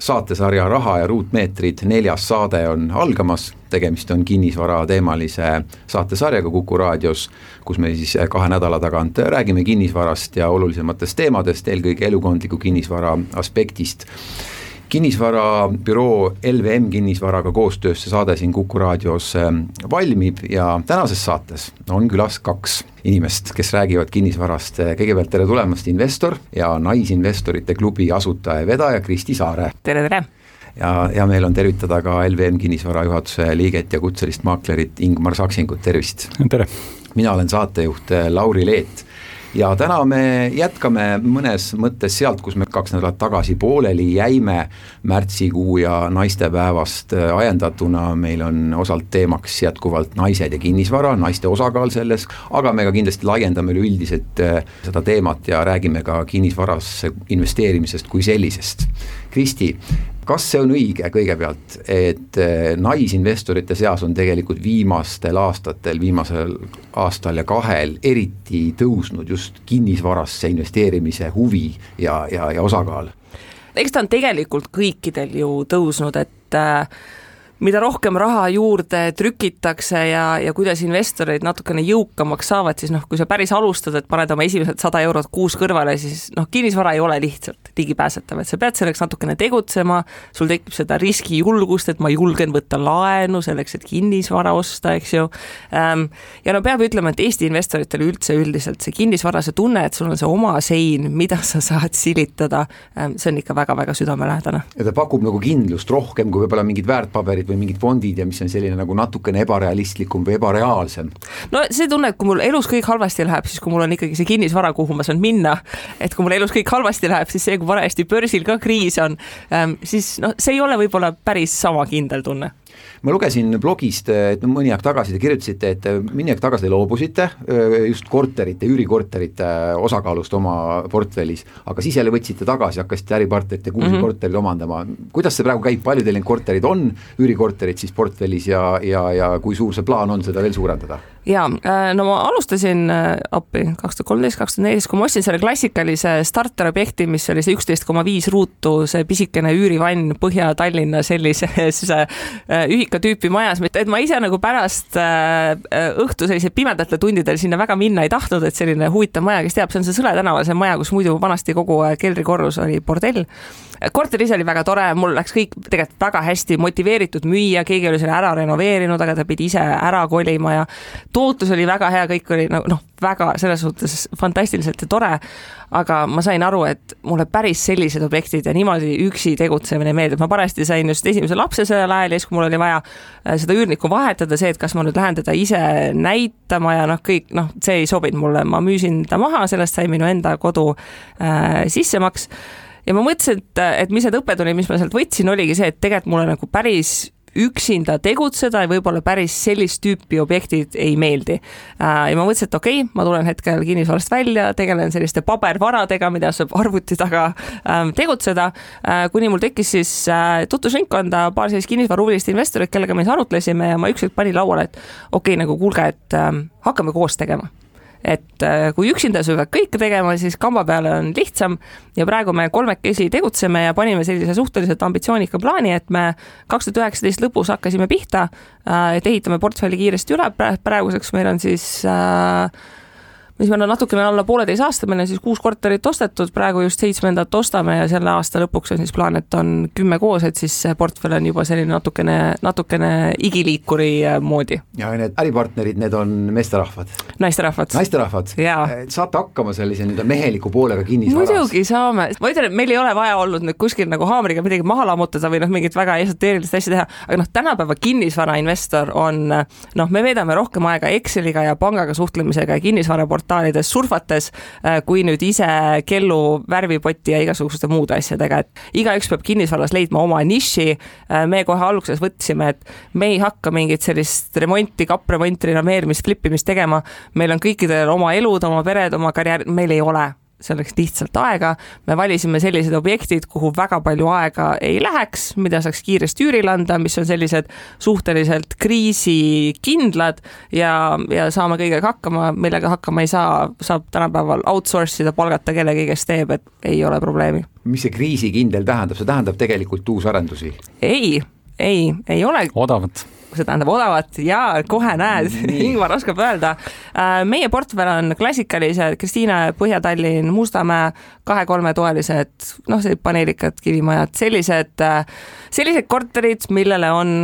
saatesarja Raha ja ruutmeetrid neljas saade on algamas, tegemist on kinnisvarateemalise saatesarjaga Kuku raadios, kus me siis kahe nädala tagant räägime kinnisvarast ja olulisematest teemadest, eelkõige elukondliku kinnisvara aspektist kinnisvarabüroo LVM kinnisvaraga koostöös see saade siin Kuku raadios ähm, valmib ja tänases saates on külas kaks inimest, kes räägivad kinnisvarast. kõigepealt tere tulemast, investor ja Naisinvestorite klubi asutaja ja vedaja Kristi Saare. tere, tere! ja hea meel on tervitada ka LVM kinnisvara juhatuse liiget ja kutselist maaklerit Ingmar Saksingut, tervist! tere! mina olen saatejuht Lauri Leet ja täna me jätkame mõnes mõttes sealt, kus me kaks nädalat tagasi pooleli jäime, märtsikuu ja naistepäevast äh, ajendatuna meil on osalt teemaks jätkuvalt naised ja kinnisvara, naiste osakaal selles, aga me ka kindlasti laiendame üleüldiselt äh, seda teemat ja räägime ka kinnisvarasse investeerimisest kui sellisest. Kristi, kas see on õige kõigepealt, et eh, naisinvestorite seas on tegelikult viimastel aastatel, viimasel aastal ja kahel eriti tõusnud just kinnisvarasse investeerimise huvi ja, ja, ja osakaal? eks ta on tegelikult kõikidel ju tõusnud, et äh, mida rohkem raha juurde trükitakse ja, ja kuidas investorid natukene jõukamaks saavad, siis noh, kui sa päris alustad, et paned oma esimesed sada eurot kuus kõrvale, siis noh, kinnisvara ei ole lihtsalt ligipääsetav, et sa pead selleks natukene tegutsema, sul tekib seda riskijulgust, et ma julgen võtta laenu selleks, et kinnisvara osta, eks ju. Ja no peab ütlema, et Eesti investoritele üldse üldiselt see kinnisvara, see tunne, et sul on see oma sein, mida sa saad silitada, see on ikka väga-väga südamelähedane. ja ta pakub nagu kindlust rohkem kui võib-olla mingid väärtpaberid või mingid fondid ja mis on selline nagu natukene ebarealistlikum või ebareaalsem? no see tunne, et kui mul elus kõik halvasti läheb, siis kui mul on ikkagi see kinnisvara, kuhu ma saan minna, et kui mul elus kõik halvasti läheb, siis see, kui parajasti börsil ka kriis on, ähm, siis noh, see ei ole võib-olla päris sama kindel tunne ma lugesin blogist, et mõni aeg tagasi te kirjutasite, et mõni aeg tagasi te loobusite just korterite, üürikorterite osakaalust oma portfellis, aga siis jälle võtsite tagasi, hakkasite äripartnerite uusi mm -hmm. korterid omandama. kuidas see praegu käib, palju teil neid korterid on, üürikorterid siis portfellis ja, ja, ja kui suur see plaan on seda veel suurendada? jaa, äh, no ma alustasin äh, appi kaks tuhat kolmteist, kaks tuhat neliteist, kui ma ostsin selle klassikalise starterobjekti, mis oli see üksteist koma viis ruutu, see pisikene üürivann Põhja-Tallinna sellises äh, ühikatüüpi majas, et ma ise nagu pärast õhtu sellisel pimedatel tundidel sinna väga minna ei tahtnud, et selline huvitav maja, kes teab, see on see Sõle tänaval, see maja, kus muidu vanasti kogu keldrikorrus oli bordell. Korter ise oli väga tore, mul läks kõik tegelikult väga hästi motiveeritud müüa, keegi oli selle ära renoveerinud, aga ta pidi ise ära kolima ja tootlus oli väga hea, kõik oli nagu noh, väga selles suhtes fantastiliselt ja tore, aga ma sain aru, et mulle päris sellised objektid ja niimoodi üksi tegutsemine meeldib, ma parajasti sain just esimese lapse sellel ajal ja siis, kui mul oli vaja äh, seda üürnikku vahetada, see, et kas ma nüüd lähen teda ise näitama ja noh, kõik noh, see ei sobinud mulle, ma müüsin ta maha, sellest sai minu enda kodu äh, sissemaks. ja ma mõtlesin, et, et mis need õppetunnid, mis ma sealt võtsin, oligi see, et tegelikult mulle nagu päris üksinda tegutseda ja võib-olla päris sellist tüüpi objektid ei meeldi. Äh, ja ma mõtlesin, et okei okay,, ma tulen hetkel kinnisvarast välja, tegelen selliste pabervaradega, mida saab arvuti taga ähm, tegutseda, äh, kuni mul tekkis siis äh, tutvusringkonda paar sellist kinnisvarahuvilist investorit, kellega me siis arutlesime ja ma ükskord panin lauale, et okei okay,, nagu kuulge, et ähm, hakkame koos tegema et äh, kui üksinda sa pead kõike tegema, siis kamba peale on lihtsam. Ja praegu me kolmekesi tegutseme ja panime sellise suhteliselt ambitsioonika plaani, et me kaks tuhat üheksateist lõpus hakkasime pihta, äh, et ehitame portfelli kiiresti üle, praeguseks meil on siis äh, mis meil on natukene alla pooleteise aasta, meil on siis kuus korterit ostetud, praegu just seitsmendat ostame ja selle aasta lõpuks on siis plaan, et on kümme koos, et siis see portfell on juba selline natukene, natukene igiliikuri äh, moodi. ja need äripartnerid, need on meesterahvad? naisterahvad. naisterahvad? saate hakkama sellise nii-öelda meheliku poolega kinnisvaras? muidugi saame, ma ütlen, et meil ei ole vaja olnud nüüd kuskil nagu haamriga midagi maha lammutada või noh, mingit väga esoteerilist asja teha, aga noh, tänapäeva kinnisvarainvestor on noh, me veedame rohkem aega Exceliga ja pangaga suhtlemisega ja kinnisvaraport portaalides surfates, kui nüüd ise kellu, värvipoti ja igasuguste muude asjadega, et igaüks peab kinnisvaras leidma oma niši. me kohe alguses võtsime, et me ei hakka mingit sellist remonti, kappremonti, renoveerimist, flippimist tegema. meil on kõikidel oma elud, oma pered, oma karjäär, meil ei ole selleks lihtsalt aega. me valisime sellised objektid, kuhu väga palju aega ei läheks, mida saaks kiiresti üürile anda, mis on sellised suhteliselt kriisikindlad ja, ja saame kõigega hakkama, millega hakkama ei saa, saab tänapäeval outsource ida, palgata kellegi, kes teeb, et ei ole probleemi. mis see kriisikindel tähendab, see tähendab tegelikult uusarendusi? ei, ei, ei ole. odavat see tähendab odavat ja kohe näed, Ingvar oskab öelda. Äh, meie portfell on klassikalised Kristiine, Põhja-Tallinn, Mustamäe, kahe-kolmetoalised, noh, sellised paneelikad kivimajad, sellised, äh, sellised korterid, millele on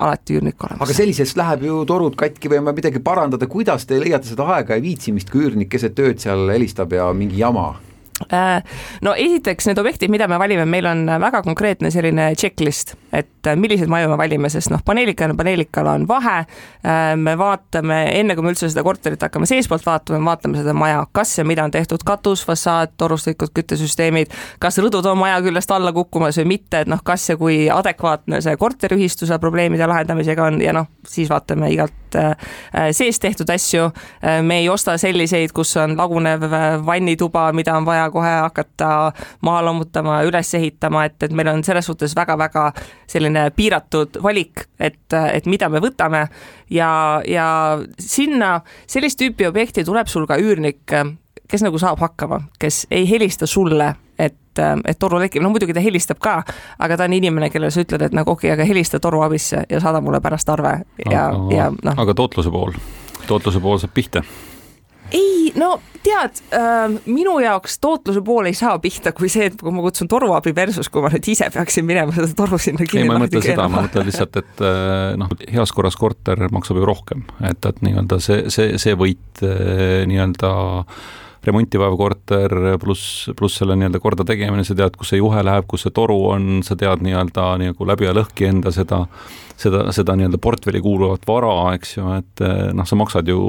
alati üürnik olemas. aga sellisest läheb ju torud katki või on vaja midagi parandada, kuidas te leiate seda aega ja viitsimist, kui üürnik keset ööd seal helistab ja mingi jama? Äh, no esiteks need objektid, mida me valime, meil on väga konkreetne selline checklist, et äh, milliseid maju me valime, sest noh, paneelikal ja paneelikal on vahe. Äh, me vaatame, enne kui me üldse seda korterit hakkame seestpoolt vaatama, me vaatame seda maja, kas ja mida on tehtud, katus, fassaad, torustikud, küttesüsteemid, kas rõdud on maja küljest alla kukkumas või mitte, et noh, kas ja kui adekvaatne see korteriühistuse probleemide lahendamisega on ja noh, siis vaatame igalt seest tehtud asju. me ei osta selliseid, kus on lagunev vannituba, mida on vaja kohe hakata maha lammutama, üles ehitama, et, et meil on selles suhtes väga-väga selline piiratud valik, et, et mida me võtame ja, ja sinna sellist tüüpi objekti tuleb sul ka üürnik, kes nagu saab hakkama, kes ei helista sulle, et, et toru tekib, no muidugi ta helistab ka, aga ta on inimene, kellele sa ütled, et nagu okei okay,, aga helista toruabisse ja saada mulle pärast arve ja, ja noh. aga tootluse pool, tootluse pool saab pihta ei, no tead äh,, minu jaoks tootluse pool ei saa pihta kui see, et kui ma kutsun toruabi versus, kui ma nüüd ise peaksin minema seda toru sinna kinni. ei, ma ei mõtle seda, ma mõtlen lihtsalt, et äh, noh, heas korras korter maksab ju rohkem, et, et nii-öelda see, see, see võit äh, nii-öelda remonti vajav korter pluss, pluss selle nii-öelda korda tegemine, sa tead, kus see juhe läheb, kus see toru on, sa tead nii-öelda nagu läbi ja lõhki enda seda seda, seda nii-öelda portfelli kuuluvat vara, eks ju, et eh, noh, sa maksad ju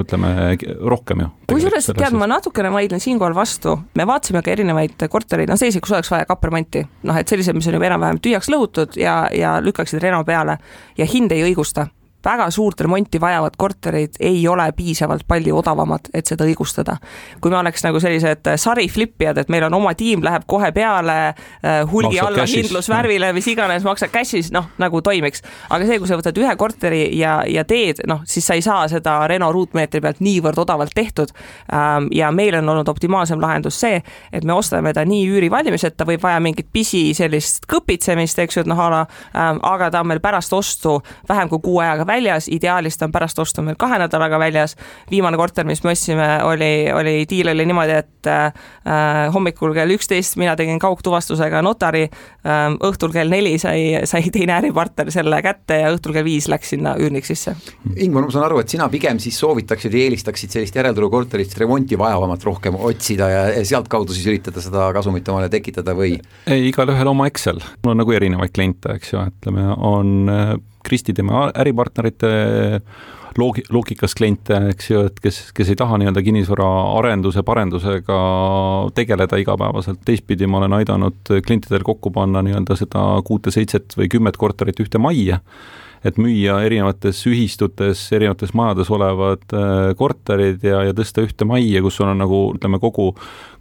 ütleme rohkem ju. kusjuures tead, ma natukene vaidlen siinkohal vastu, me vaatasime ka erinevaid kortereid, noh selliseid, kus oleks vaja kapremonti, noh et sellised, mis on juba enam-vähem tühjaks lõhutud ja, ja lükkaksid reno peale. Ja hind ei õigusta väga suurt remonti vajavad korterid ei ole piisavalt palju odavamad, et seda õigustada. kui me oleks nagu sellised sariflippijad, et meil on oma tiim, läheb kohe peale äh, hulgi alla hindlusvärvile, mis iganes, maksad cash'is, noh, nagu toimiks. aga see, kui sa võtad ühe korteri ja, ja teed, noh, siis sa ei saa seda Reno ruutmeetri pealt niivõrd odavalt tehtud. Ähm, ja meil on olnud optimaalsem lahendus see, et me ostame ta nii üüri valmiseta, võib vaja mingit pisi sellist kõpitsemist, eks ju, et noh, a la, ähm, aga ta on meil pärast ostu vähem kui kuu ajaga väljas, ideaalis ta on pärast ostu meil kahe nädalaga väljas. viimane korter, mis me ostsime, oli, oli, diil oli niimoodi, et äh, hommikul kell üksteist mina tegin kaugtuvastusega notari äh,, õhtul kell neli sai, sai teine äripartner selle kätte ja õhtul kell viis läks sinna üürnik sisse. Ingmar, ma saan aru, et sina pigem siis soovitaksid ja eelistaksid sellist järelturukorterist remonti vajavamat rohkem otsida ja sealtkaudu siis üritada seda kasumit omale tekitada või? ei, igalühel oma Excel, mul on nagu erinevaid kliente, eks ju, ütleme, on Kristi tema äripartnerite loogi-, loogikas kliente, eks ju, et kes, kes ei taha nii-öelda kinnisvaraarenduse, parendusega tegeleda igapäevaselt, teistpidi ma olen aidanud klientidel kokku panna nii-öelda seda kuute-seitset või kümmet korterit ühte majja et müüa erinevates ühistutes, erinevates majades olevad äh, korterid ja, ja tõsta ühte majja, kus sul on nagu ütleme, kogu,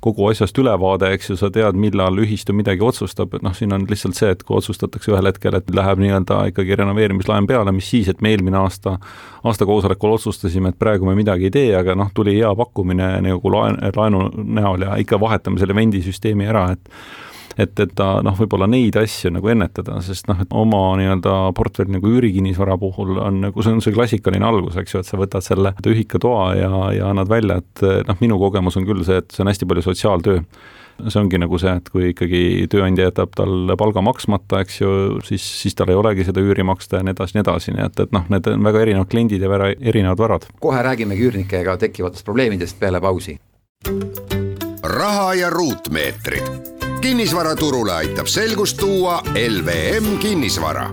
kogu asjast ülevaade, eks ju, sa tead, millal ühistu midagi otsustab, et noh, siin on lihtsalt see, et kui otsustatakse ühel hetkel, et läheb nii-öelda ikkagi renoveerimislaen peale, mis siis, et me eelmine aasta, aasta koosolekul otsustasime, et praegu me midagi ei tee, aga noh, tuli hea pakkumine nagu laen, laenu näol ja ikka vahetame selle vendisüsteemi ära, et et, et ta noh, võib-olla neid asju nagu ennetada, sest noh, et oma nii-öelda portfelli nagu üürikinnisvara puhul on nagu see on see klassikaline algus, eks ju, et sa võtad selle ühikatoa ja, ja annad välja, et noh, minu kogemus on küll see, et see on hästi palju sotsiaaltöö see ongi nagu see, et kui ikkagi tööandja jätab talle palga maksmata, eks ju, siis, siis tal ei olegi seda üüri maksta ja nii edasi, nii edasi, nii et, et noh, need on väga erinevad kliendid ja väga erinevad varad. kohe räägimegi üürnikega tekkivatest probleemidest peale pausi. raha ja ruutmeetrid kinnisvaraturule aitab selgust tuua LVM kinnisvara.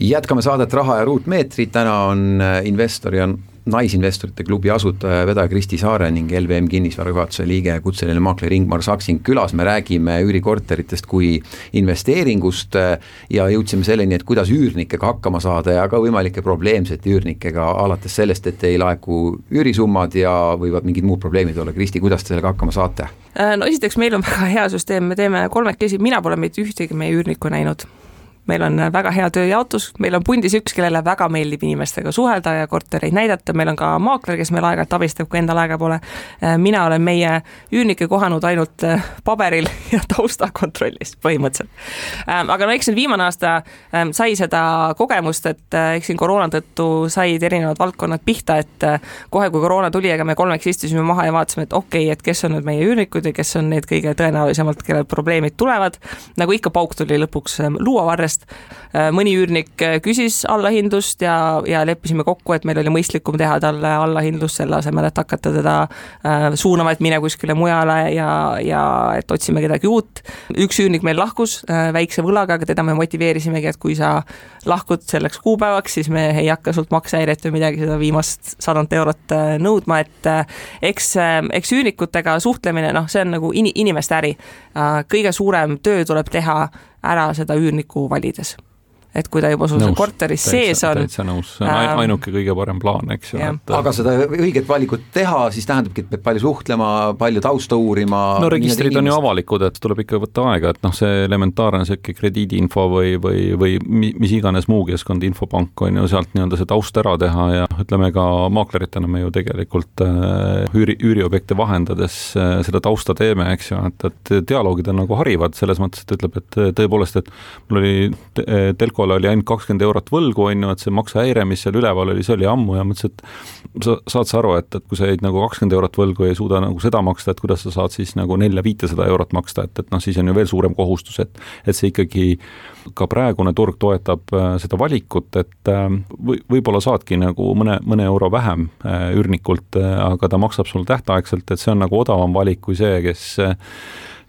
Jätkame saadet Raha ja ruutmeetrid, täna on investor ja Naisinvestorite Klubi asutaja ja vedaja Kristi Saare ning LVM kinnisvara juhatuse liige, kutseline maakler Ingmar Saksing külas, me räägime üürikorteritest kui investeeringust äh, ja jõudsime selleni, et kuidas üürnikega hakkama saada ja ka võimalike probleemsete üürnikega, alates sellest, et ei laeku üürisummad ja võivad mingid muud probleemid olla, Kristi, kuidas te sellega hakkama saate? Äh, no esiteks, meil on väga hea süsteem, me teeme kolmekesi, mina pole mitte ühtegi meie üürnikku näinud meil on väga hea tööjaotus, meil on pundis üks, kellele väga meeldib inimestega suhelda ja kortereid näidata, meil on ka maakler, kes meil aeg-ajalt abistab, kui endal aega pole. mina olen meie üürnikke kohanud ainult äh, paberil ja taustakontrollis põhimõtteliselt. Ähm, aga no eks nüüd viimane aasta ähm, sai seda kogemust, et äh, eks siin koroona tõttu said erinevad valdkonnad pihta, et äh, kohe, kui koroona tuli, ega me kolmeks istusime maha ja vaatasime, et okei okay,, et kes on nüüd meie üürnikud ja kes on need kõige tõenäolisemalt, kellel probleemid tulevad. nagu ikka, pauk tuli lõpuks ähm, eest. Äh, mõni üürnik äh, küsis allahindlust ja, ja leppisime kokku, et meil oli mõistlikum teha talle allahindlust selle asemel, et hakata teda äh, suunama, et mine kuskile mujale ja, ja et otsime kedagi uut. üks üürnik meil lahkus väikse võlaga, aga teda me motiveerisimegi, et kui sa lahkud selleks kuupäevaks, siis me ei hakka sult maksehäiret või midagi seda viimast sadat eurot nõudma, et eks, eks üürnikutega suhtlemine, noh, see on nagu in, inimeste äri. kõige suurem töö tuleb teha ära seda üürnikku valides et kui ta juba sul seal korteris täitsa, sees on. täitsa nõus, see on ähm, ainuke kõige parem plaan, eks ju. aga seda õiget valikut teha, siis tähendabki, et peab palju suhtlema, palju tausta uurima. no registrid on ju avalikud, et tuleb ikka võtta aega, et noh, see elementaarne sihuke krediidiinfo või, või, või mis iganes muu keskkond, infopank on ju, sealt nii-öelda see taust ära teha ja ütleme ka maakleritena me ju tegelikult äh, üüri, üüriobjekte vahendades äh, seda tausta teeme, eks ju, et, et dialoogid on nagu harivad selles mõttes, et ütleb, et tõepoolest, et mul oli telko Mikole oli ainult kakskümmend eurot võlgu, on ju, et see maksehäire, mis seal üleval oli, see oli ammu ja mõtlesin, et sa saad sa aru, et, et kui sa jäid nagu kakskümmend eurot võlgu ja ei suuda nagu seda maksta, et kuidas sa saad siis nagu nelja-viitesada eurot maksta, et, et noh, siis on ju veel suurem kohustus, et et see ikkagi ka praegune turg toetab äh, seda valikut, et äh, või, võib-olla saadki nagu mõne, mõne euro vähem äh, üürnikult, aga ta maksab sulle tähtaegselt, et see on nagu odavam valik kui see, kes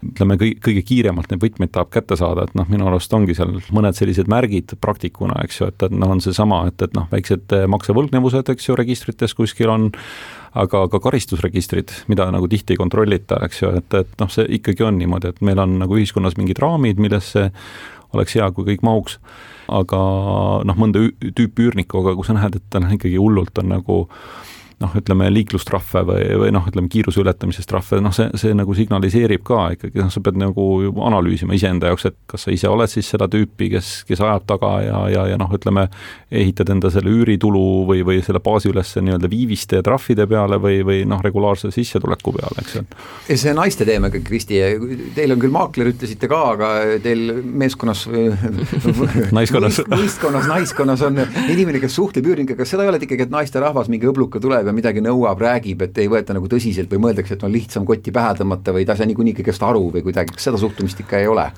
ütleme, kõige, kõige kiiremalt neid võtmeid tahab kätte saada, et noh, minu arust ongi seal mõned sellised märgid praktikuna, eks ju, et, et noh, on seesama, et, et noh, väiksed maksevõlgnevused, eks ju, registrites kuskil on, aga ka karistusregistrid, mida nagu tihti ei kontrollita, eks ju, et, et noh, see ikkagi on niimoodi, et meil on nagu ühiskonnas mingid raamid, millesse oleks hea, kui kõik mahuks, aga noh, mõnda tüüpi üürnikku, aga kui sa näed, et ta noh, ikkagi hullult on nagu noh, ütleme liiklustrahve või, või noh, ütleme kiiruse ületamisest trahve, noh, see, see nagu signaliseerib ka ikkagi, noh, sa pead nagu analüüsima iseenda jaoks, et kas sa ise oled siis seda tüüpi, kes, kes ajab taga ja, ja, ja noh, ütleme, ehitad enda selle üüritulu või, või selle baasi üles nii-öelda viiviste ja trahvide peale või, või noh, regulaarse sissetuleku peale, eks ju. see naiste teema, Kristi, teil on küll maakler, ütlesite ka, aga teil meeskonnas naiskonnas võistkonnas, naiskonnas on inimene, kes suhtleb üürnikega, kas seda ei ole ikkagi, et naisterahvas mingi õbluka tuleb ja ja midagi nõuab, räägib, et ei võeta nagu tõsiselt või mõeldakse, et on lihtsam kotti pähe tõmmata või ei saa niikuinii kõigest aru või kuidagi, kas seda suhtumist ikka ei ole?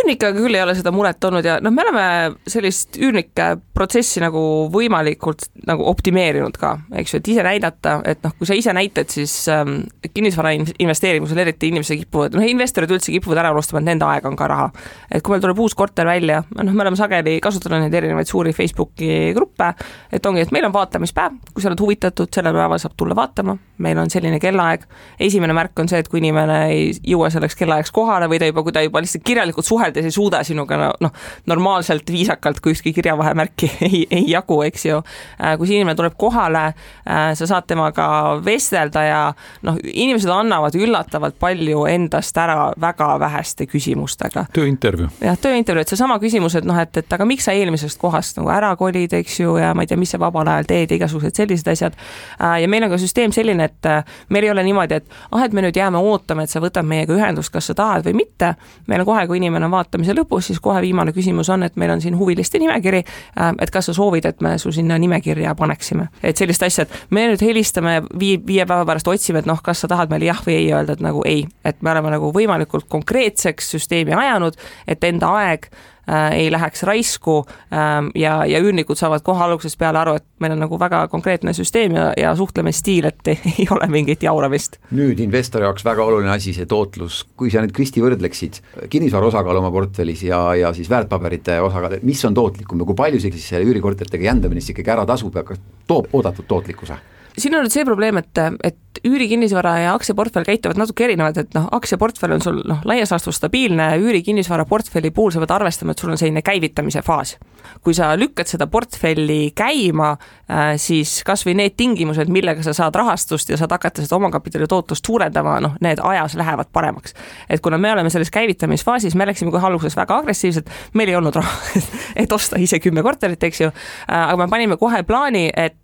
Üürnikega küll ei ole seda muret olnud ja noh, me oleme sellist üürnike protsessi nagu võimalikult nagu optimeerinud ka, eks ju, et ise näidata, et noh, kui sa ise näitad, siis ähm, kinnisvara investeerimisel eriti inimesed kipuvad, noh, investorid üldse kipuvad ära unustama, et nende aeg on ka raha. et kui meil tuleb uus korter välja, noh, me oleme sageli kasutanud neid erinevaid suuri Facebooki gruppe, et ongi, et meil on vaatamispäev, kui sa oled huvitatud, sellel päeval saab tulla vaatama, meil on selline kellaaeg, esimene märk on see, et kui inimene ei jõua selleks kellaajaks kohale või ta juba, kui ta juba lihtsalt kirjalikult suhtleb, suheldes ei suuda sinuga noh, normaalselt viisakalt, kui ükski kirjavahemärki ei, ei jagu, eks ju. Äh, kui see inimene tuleb kohale, äh, sa saad temaga vestelda ja noh, inimesed annavad üllatavalt palju endast ära väga väheste küsimustega. tööintervjuu. jah, tööintervjuu, et seesama küsimus, et noh, et, et aga miks sa eelmisest kohast nagu ära kolid, eks ju, ja ma ei tea, mis sa vabal ajal teed ja igasugused sellised asjad. Äh, ja meil on ka süsteem selline, et meil ei ole niimoodi, et ah, et me nüüd jääme ootama, et sa võtad meiega ühendust, kas sa tahad või mitte. meil on kohe, kui inimene on vaatamise lõpus, siis kohe viimane küsimus on, et meil on siin huviliste nimekiri, äh, et kas sa soovid, et me su sinna nimekirja paneksime. et sellist asja, et me nüüd helistame vii-, viie päeva pärast otsime, et noh, kas sa tahad meile jah või ei öelda, et nagu ei, et me oleme nagu võimalikult konkreetseks süsteemi ajanud, et enda aeg ei läheks raisku ähm, ja, ja üürnikud saavad kohe algusest peale aru, et meil on nagu väga konkreetne süsteem ja, ja suhtlemisstiil, et ei ole mingit jauramist. nüüd investori jaoks väga oluline asi, see tootlus, kui sa nüüd, Kristi, võrdleksid kinnisvara osakaal oma portfellis ja, ja siis väärtpaberite osakaal, mis on tootlikum ja kui palju see siis selle üürikorteritega jändamine siis ikkagi ära tasub ja kas toob oodatud tootlikkuse? Siin on nüüd see probleem, et, et üürikinnisvara ja aktsiaportfell käituvad natuke erinevad, et noh, aktsiaportfell on sul noh, laias laastus stabiilne, üürikinnisvara portfelli puhul sa pead arvestama, et sul on selline käivitamise faas. kui sa lükkad seda portfelli käima, äh, siis kas või need tingimused, millega sa saad rahastust ja saad hakata seda omakapitali tootlust suurendama, noh, need ajas lähevad paremaks. et kuna me oleme selles käivitamisfaasis, me läksime kohe alguses väga agressiivselt, meil ei olnud raha, et osta ise kümme korterit, eks ju, äh, aga me panime kohe plaani, et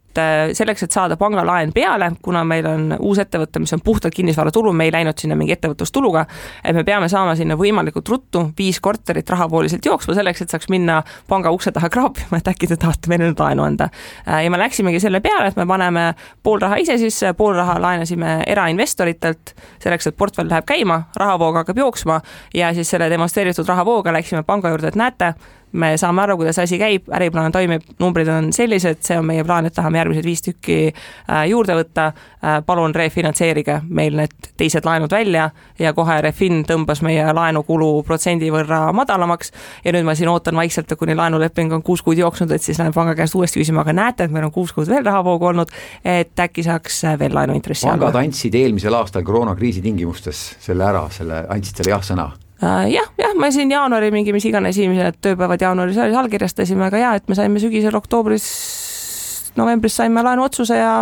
selleks, et saada pangalaen peale, kuna meil on uus ettevõte, mis on puhtalt kinnisvaratulu, me ei läinud sinna mingi ettevõtlustuluga, et me peame saama sinna võimalikult ruttu viis korterit rahavooliselt jooksma selleks, et saaks minna panga ukse taha kraapima, et äkki te tahate meile nüüd laenu anda. Äh, ja me läksimegi selle peale, et me paneme pool raha ise sisse, pool raha laenasime erainvestoritelt, selleks, et portfell läheb käima, rahavoog hakkab jooksma ja siis selle demonstreeritud rahavooga läksime panga juurde, et näete, me saame aru, kuidas asi käib, äriplaan toimib, numbrid on sellised, see on meie plaan, et tahame järgmised viis tükki äh, juurde võtta. Äh, palun refinantseerige meil need teised laenud välja ja kohe Refin tõmbas meie laenukulu protsendi võrra madalamaks. ja nüüd ma siin ootan vaikselt, kuni laenuleping on kuus kuud jooksnud, et siis lähen panga käest uuesti küsima, aga näete, et meil on kuus kuud veel rahavoogu olnud, et äkki saaks veel laenuintressi. pangad andsid eelmisel aastal koroonakriisi tingimustes selle ära, selle, andsid selle jah-sõna Äh, jah, jah, me siin jaanuari mingi mis iganes esimesed tööpäevad jaanuaris allkirjastasime, aga jaa, et me saime sügisel, oktoobris, novembris saime laenuotsuse ja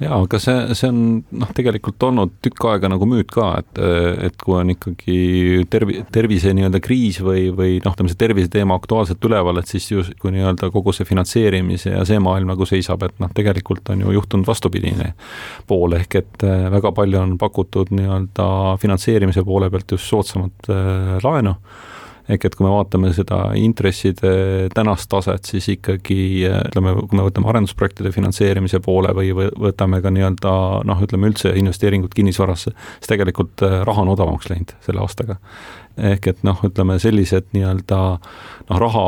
jaa, aga see, see on noh, tegelikult olnud tükk aega nagu müüt ka, et, et kui on ikkagi tervi-, tervise nii-öelda kriis või, või noh, ütleme see tervise teema aktuaalselt üleval, et siis justkui nii-öelda kogu see finantseerimise ja see maailm nagu seisab, et noh, tegelikult on ju juhtunud vastupidine pool, ehk et äh, väga palju on pakutud nii-öelda finantseerimise poole pealt just soodsamat äh, laenu ehk et kui me vaatame seda intresside tänast taset, siis ikkagi ütleme, kui me võtame arendusprojektide finantseerimise poole või võtame ka nii-öelda noh, ütleme üldse investeeringud kinnisvarasse, siis tegelikult äh, raha on odavamaks läinud selle aastaga ehk et noh, ütleme sellised nii-öelda noh, raha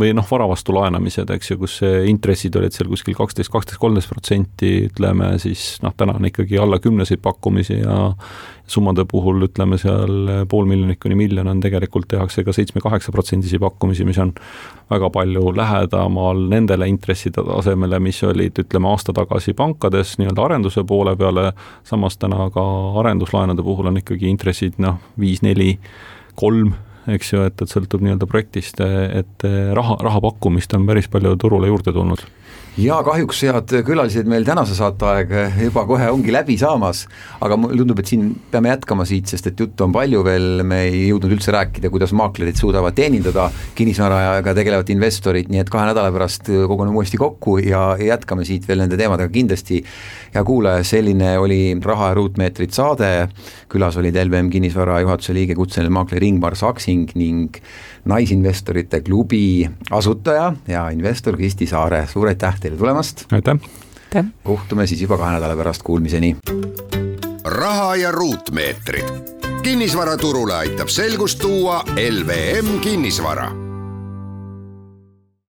või noh, vara vastu laenamised, eks ju, kus intressid olid seal kuskil kaksteist, kaksteist, kolmteist protsenti, ütleme siis noh, täna on ikkagi alla kümneseid pakkumisi ja summade puhul ütleme seal pool miljonit kuni miljon on tegelikult tehakse ka seitsme-kaheksa protsendisi pakkumisi, mis on väga palju lähedamal nendele intresside tasemele, mis olid, ütleme aasta tagasi pankades nii-öelda arenduse poole peale, samas täna ka arenduslaenude puhul on ikkagi intressid noh, viis-neli kolm, eks ju, et, et sõltub nii-öelda projektist, et raha, raha pakkumist on päris palju turule juurde tulnud ja kahjuks, head külalised, meil tänase saateaeg juba kohe ongi läbi saamas, aga mulle tundub, et siin peame jätkama siit, sest et juttu on palju veel, me ei jõudnud üldse rääkida, kuidas maaklerid suudavad teenindada kinnisvaraga tegelevat investorit, nii et kahe nädala pärast koguneme uuesti kokku ja jätkame siit veel nende teemadega kindlasti. hea kuulaja, selline oli Raha ja ruutmeetrid saade, külas olid LVM kinnisvara juhatuse liige, kutseline maakler Ingmar Saksing ning Naisinvestorite klubi asutaja ja investor Kristi Saare, suur aitäh teile tulemast! aitäh! kohtume siis juba kahe nädala pärast, kuulmiseni! raha ja ruutmeetrid. kinnisvaraturule aitab selgust tuua LVM kinnisvara